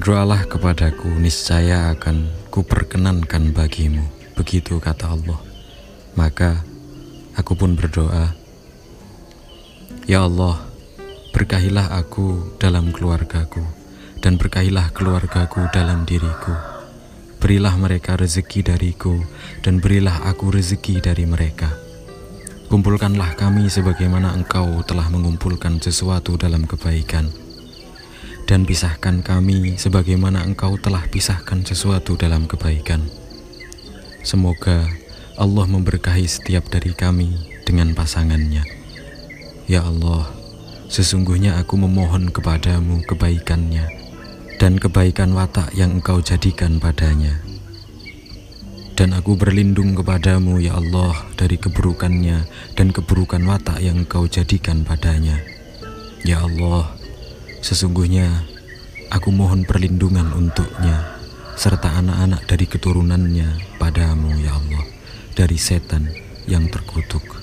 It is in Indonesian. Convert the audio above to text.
Berdoalah kepadaku, niscaya akan kuperkenankan bagimu. Begitu kata Allah. Maka aku pun berdoa, Ya Allah, berkahilah aku dalam keluargaku, dan berkahilah keluargaku dalam diriku. Berilah mereka rezeki dariku, dan berilah aku rezeki dari mereka. Kumpulkanlah kami sebagaimana engkau telah mengumpulkan sesuatu dalam kebaikan dan pisahkan kami sebagaimana Engkau telah pisahkan sesuatu dalam kebaikan. Semoga Allah memberkahi setiap dari kami dengan pasangannya. Ya Allah, sesungguhnya aku memohon kepadamu kebaikannya dan kebaikan watak yang Engkau jadikan padanya. Dan aku berlindung kepadamu, ya Allah, dari keburukannya dan keburukan watak yang Engkau jadikan padanya. Ya Allah, Sesungguhnya aku mohon perlindungan untuknya serta anak-anak dari keturunannya padamu ya Allah dari setan yang terkutuk.